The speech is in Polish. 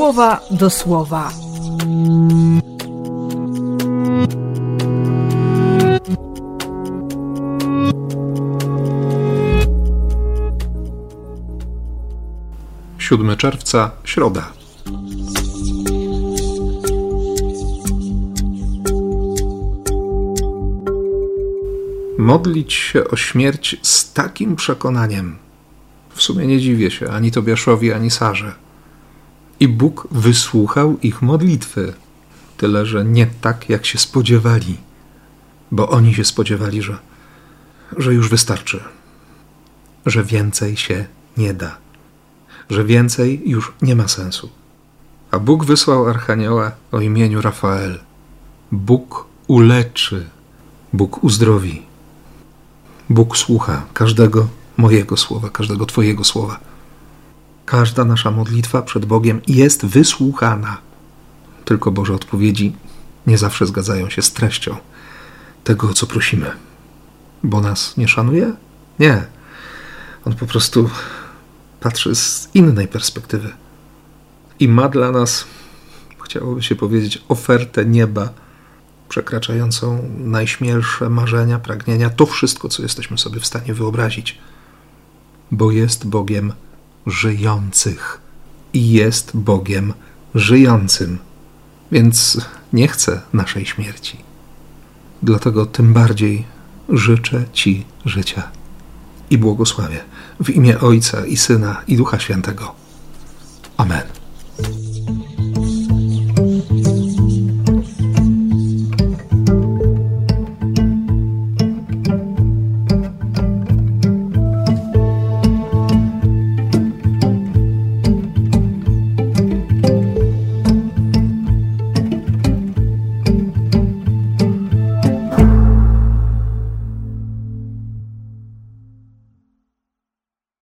słowa do słowa. Siódmy czerwca, środa. Modlić się o śmierć z takim przekonaniem. W sumie nie dziwię się ani Tobiaszowi, ani Sarze. I Bóg wysłuchał ich modlitwy, tyle że nie tak, jak się spodziewali, bo oni się spodziewali, że, że już wystarczy, że więcej się nie da, że więcej już nie ma sensu. A Bóg wysłał archanioła o imieniu Rafael. Bóg uleczy, Bóg uzdrowi. Bóg słucha każdego mojego słowa, każdego Twojego słowa. Każda nasza modlitwa przed Bogiem jest wysłuchana. Tylko Boże odpowiedzi nie zawsze zgadzają się z treścią tego, o co prosimy. Bo nas nie szanuje? Nie. On po prostu patrzy z innej perspektywy i ma dla nas, chciałoby się powiedzieć, ofertę nieba przekraczającą najśmielsze marzenia, pragnienia, to wszystko, co jesteśmy sobie w stanie wyobrazić, bo jest Bogiem żyjących i jest Bogiem żyjącym, więc nie chce naszej śmierci. Dlatego tym bardziej życzę Ci życia i błogosławię w imię Ojca i Syna i Ducha Świętego. Amen.